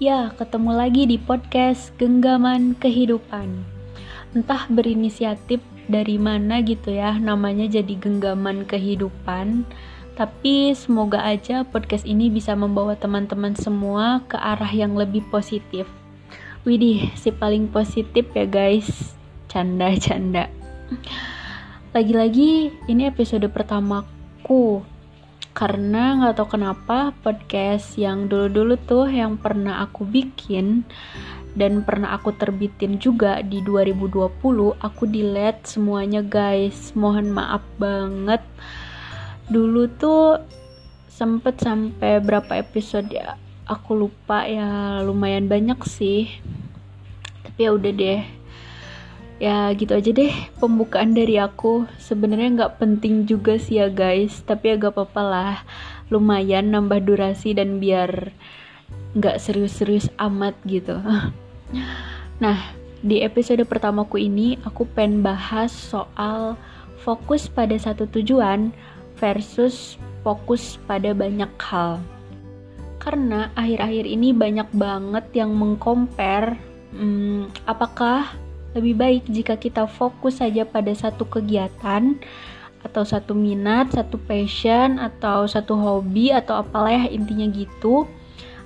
Ya, ketemu lagi di podcast Genggaman Kehidupan. Entah berinisiatif dari mana gitu ya, namanya jadi Genggaman Kehidupan. Tapi semoga aja podcast ini bisa membawa teman-teman semua ke arah yang lebih positif. Widih, si paling positif ya guys. Canda-canda. Lagi-lagi ini episode pertamaku karena nggak tahu kenapa podcast yang dulu-dulu tuh yang pernah aku bikin dan pernah aku terbitin juga di 2020 aku delete semuanya guys. Mohon maaf banget. Dulu tuh sempet sampai berapa episode ya? Aku lupa ya lumayan banyak sih. Tapi ya udah deh ya gitu aja deh. Pembukaan dari aku sebenarnya nggak penting juga sih ya guys. Tapi agak apa-apa lah. Lumayan nambah durasi dan biar nggak serius-serius amat gitu. Nah di episode pertamaku ini aku pengen bahas soal fokus pada satu tujuan versus fokus pada banyak hal. Karena akhir-akhir ini banyak banget yang mengcompare hmm, apakah lebih baik jika kita fokus saja pada satu kegiatan atau satu minat, satu passion atau satu hobi atau apalah ya intinya gitu.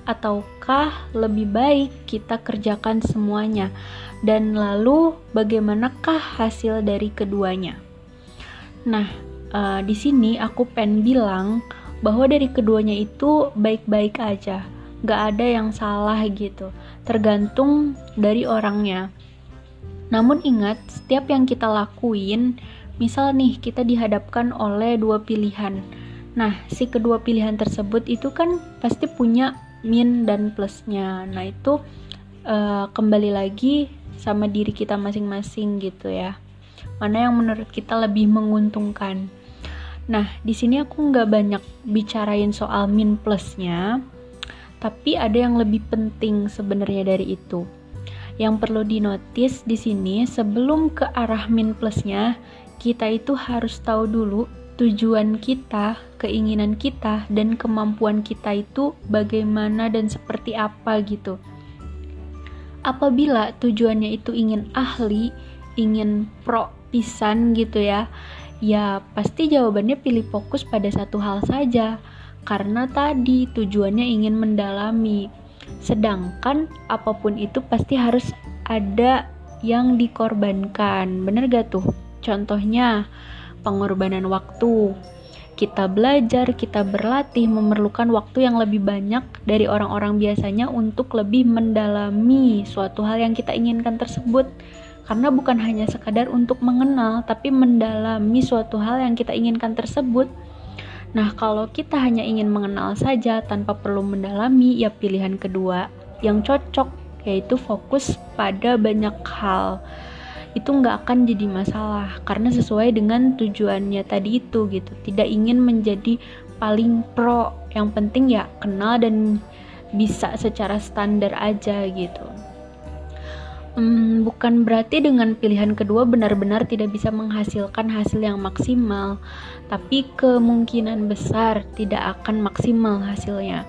Ataukah lebih baik kita kerjakan semuanya? Dan lalu bagaimanakah hasil dari keduanya? Nah uh, di sini aku pengen bilang bahwa dari keduanya itu baik-baik aja. Nggak ada yang salah gitu. Tergantung dari orangnya namun ingat, setiap yang kita lakuin, misal nih kita dihadapkan oleh dua pilihan. Nah, si kedua pilihan tersebut itu kan pasti punya min dan plusnya. Nah, itu uh, kembali lagi sama diri kita masing-masing gitu ya. Mana yang menurut kita lebih menguntungkan. Nah, di sini aku nggak banyak bicarain soal min plusnya, tapi ada yang lebih penting sebenarnya dari itu yang perlu dinotis di sini sebelum ke arah min plusnya, kita itu harus tahu dulu tujuan kita, keinginan kita, dan kemampuan kita itu bagaimana dan seperti apa gitu. Apabila tujuannya itu ingin ahli, ingin pro pisan gitu ya, ya pasti jawabannya pilih fokus pada satu hal saja. Karena tadi tujuannya ingin mendalami, Sedangkan apa pun itu pasti harus ada yang dikorbankan. Bener gak tuh? Contohnya pengorbanan waktu. Kita belajar, kita berlatih memerlukan waktu yang lebih banyak dari orang-orang biasanya untuk lebih mendalami suatu hal yang kita inginkan tersebut. Karena bukan hanya sekadar untuk mengenal, tapi mendalami suatu hal yang kita inginkan tersebut Nah, kalau kita hanya ingin mengenal saja tanpa perlu mendalami, ya pilihan kedua yang cocok yaitu fokus pada banyak hal. Itu nggak akan jadi masalah karena sesuai dengan tujuannya tadi itu gitu. Tidak ingin menjadi paling pro, yang penting ya kenal dan bisa secara standar aja gitu. Hmm, bukan berarti dengan pilihan kedua benar-benar tidak bisa menghasilkan hasil yang maksimal, tapi kemungkinan besar tidak akan maksimal hasilnya.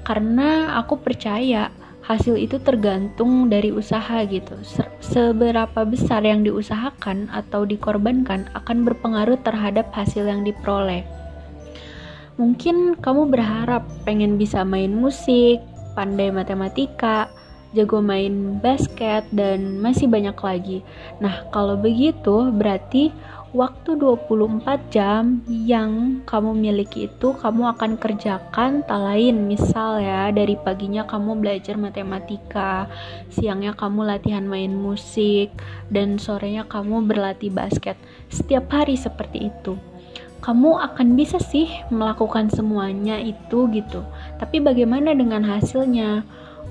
Karena aku percaya hasil itu tergantung dari usaha gitu. Seberapa besar yang diusahakan atau dikorbankan akan berpengaruh terhadap hasil yang diperoleh. Mungkin kamu berharap pengen bisa main musik, pandai matematika, jago main basket, dan masih banyak lagi. Nah, kalau begitu berarti waktu 24 jam yang kamu miliki itu kamu akan kerjakan tak lain. Misal ya dari paginya kamu belajar matematika siangnya kamu latihan main musik dan sorenya kamu berlatih basket. Setiap hari seperti itu. Kamu akan bisa sih melakukan semuanya itu gitu. Tapi bagaimana dengan hasilnya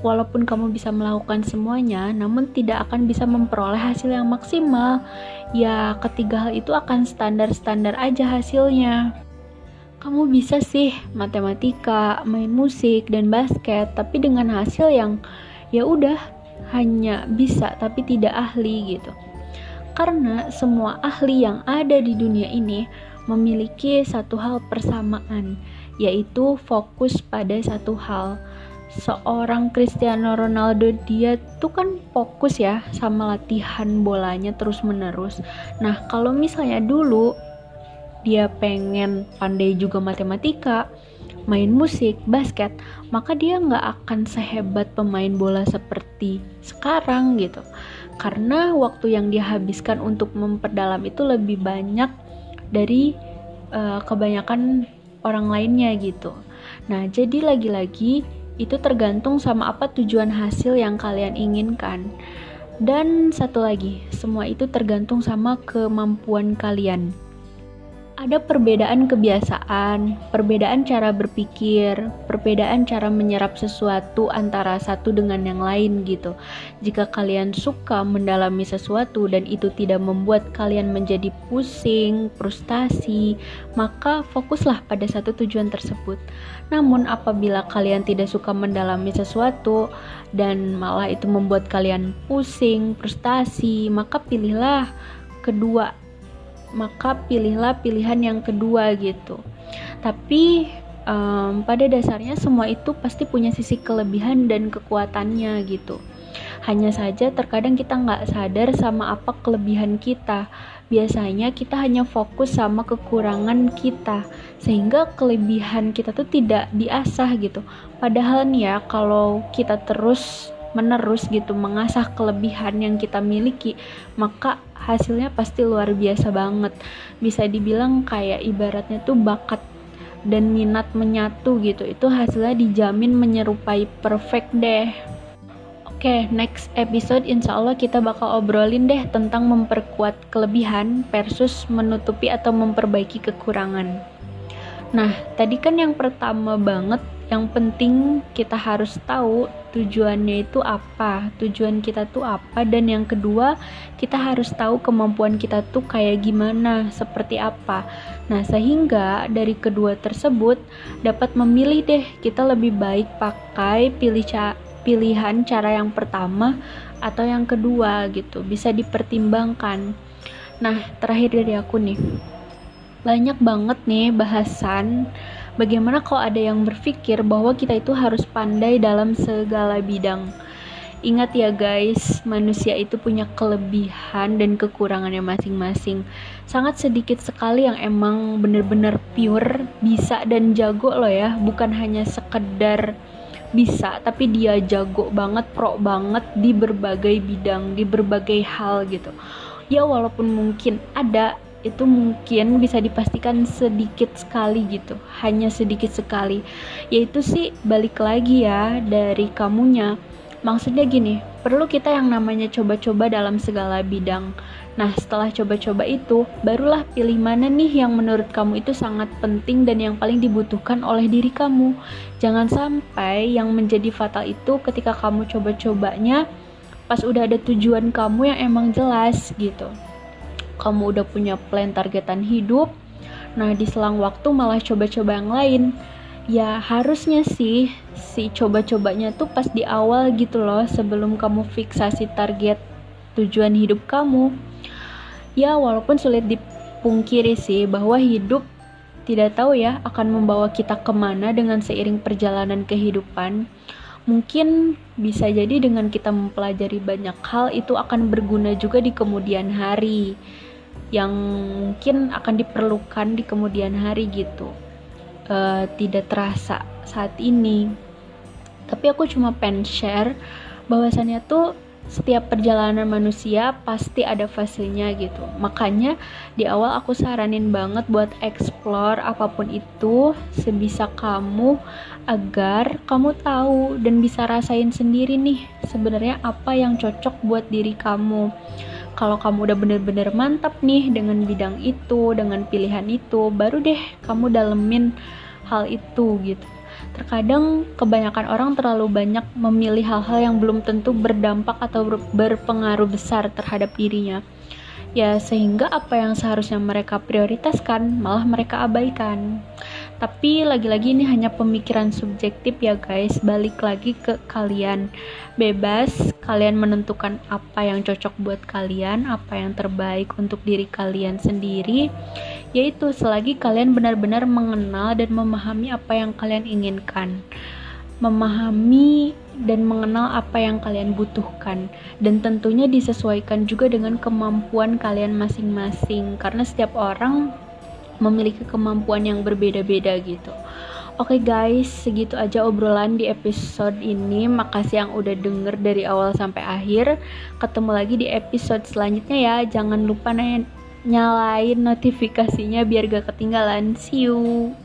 walaupun kamu bisa melakukan semuanya, namun tidak akan bisa memperoleh hasil yang maksimal. Ya, ketiga hal itu akan standar-standar aja hasilnya. Kamu bisa sih matematika, main musik, dan basket, tapi dengan hasil yang ya udah hanya bisa tapi tidak ahli gitu. Karena semua ahli yang ada di dunia ini memiliki satu hal persamaan, yaitu fokus pada satu hal seorang Cristiano Ronaldo dia tuh kan fokus ya sama latihan bolanya terus menerus nah kalau misalnya dulu dia pengen pandai juga matematika main musik, basket, maka dia nggak akan sehebat pemain bola seperti sekarang gitu. Karena waktu yang dihabiskan untuk memperdalam itu lebih banyak dari uh, kebanyakan orang lainnya gitu. Nah, jadi lagi-lagi itu tergantung sama apa tujuan hasil yang kalian inginkan. Dan satu lagi, semua itu tergantung sama kemampuan kalian ada perbedaan kebiasaan, perbedaan cara berpikir, perbedaan cara menyerap sesuatu antara satu dengan yang lain gitu. Jika kalian suka mendalami sesuatu dan itu tidak membuat kalian menjadi pusing, frustasi, maka fokuslah pada satu tujuan tersebut. Namun apabila kalian tidak suka mendalami sesuatu dan malah itu membuat kalian pusing, frustasi, maka pilihlah kedua maka pilihlah pilihan yang kedua gitu. Tapi um, pada dasarnya semua itu pasti punya sisi kelebihan dan kekuatannya gitu. Hanya saja terkadang kita nggak sadar sama apa kelebihan kita. Biasanya kita hanya fokus sama kekurangan kita, sehingga kelebihan kita tuh tidak diasah gitu. Padahal nih ya, kalau kita terus menerus gitu mengasah kelebihan yang kita miliki, maka hasilnya pasti luar biasa banget. Bisa dibilang kayak ibaratnya tuh bakat dan minat menyatu gitu. Itu hasilnya dijamin menyerupai perfect deh. Oke, okay, next episode insya Allah kita bakal obrolin deh tentang memperkuat kelebihan versus menutupi atau memperbaiki kekurangan. Nah, tadi kan yang pertama banget yang penting kita harus tahu tujuannya itu apa, tujuan kita tuh apa, dan yang kedua kita harus tahu kemampuan kita tuh kayak gimana, seperti apa. Nah, sehingga dari kedua tersebut dapat memilih deh kita lebih baik pakai pilih ca pilihan cara yang pertama atau yang kedua gitu, bisa dipertimbangkan. Nah, terakhir dari aku nih, banyak banget nih bahasan Bagaimana kalau ada yang berpikir bahwa kita itu harus pandai dalam segala bidang? Ingat ya guys, manusia itu punya kelebihan dan kekurangannya masing-masing. Sangat sedikit sekali yang emang bener-bener pure, bisa dan jago loh ya, bukan hanya sekedar bisa, tapi dia jago banget, pro banget di berbagai bidang, di berbagai hal gitu. Ya walaupun mungkin ada itu mungkin bisa dipastikan sedikit sekali gitu hanya sedikit sekali. Yaitu sih balik lagi ya dari kamunya. Maksudnya gini perlu kita yang namanya coba-coba dalam segala bidang. Nah setelah coba-coba itu barulah pilih mana nih yang menurut kamu itu sangat penting dan yang paling dibutuhkan oleh diri kamu. Jangan sampai yang menjadi fatal itu ketika kamu coba-cobanya pas udah ada tujuan kamu yang emang jelas gitu kamu udah punya plan targetan hidup, nah di selang waktu malah coba-coba yang lain. Ya harusnya sih si coba-cobanya tuh pas di awal gitu loh sebelum kamu fiksasi target tujuan hidup kamu. Ya walaupun sulit dipungkiri sih bahwa hidup tidak tahu ya akan membawa kita ke mana dengan seiring perjalanan kehidupan. Mungkin bisa jadi dengan kita mempelajari banyak hal itu akan berguna juga di kemudian hari yang mungkin akan diperlukan di kemudian hari gitu. Uh, tidak terasa saat ini. Tapi aku cuma pengen share bahwasannya tuh setiap perjalanan manusia pasti ada fasenya gitu. Makanya di awal aku saranin banget buat explore apa pun itu sebisa kamu agar kamu tahu dan bisa rasain sendiri nih sebenarnya apa yang cocok buat diri kamu kalau kamu udah bener-bener mantap nih dengan bidang itu, dengan pilihan itu, baru deh kamu dalemin hal itu gitu. Terkadang kebanyakan orang terlalu banyak memilih hal-hal yang belum tentu berdampak atau berpengaruh besar terhadap dirinya. Ya, sehingga apa yang seharusnya mereka prioritaskan malah mereka abaikan. Tapi lagi-lagi ini hanya pemikiran subjektif ya guys, balik lagi ke kalian. Bebas kalian menentukan apa yang cocok buat kalian, apa yang terbaik untuk diri kalian sendiri. Yaitu selagi kalian benar-benar mengenal dan memahami apa yang kalian inginkan. memahami dan mengenal apa yang kalian butuhkan dan tentunya disesuaikan juga dengan kemampuan kalian masing-masing karena setiap orang memiliki kemampuan yang berbeda-beda gitu. Oke okay guys, segitu aja obrolan di episode ini. Makasih yang udah denger dari awal sampai akhir. Ketemu lagi di episode selanjutnya ya. Jangan lupa nyalain notifikasinya biar gak ketinggalan. See you.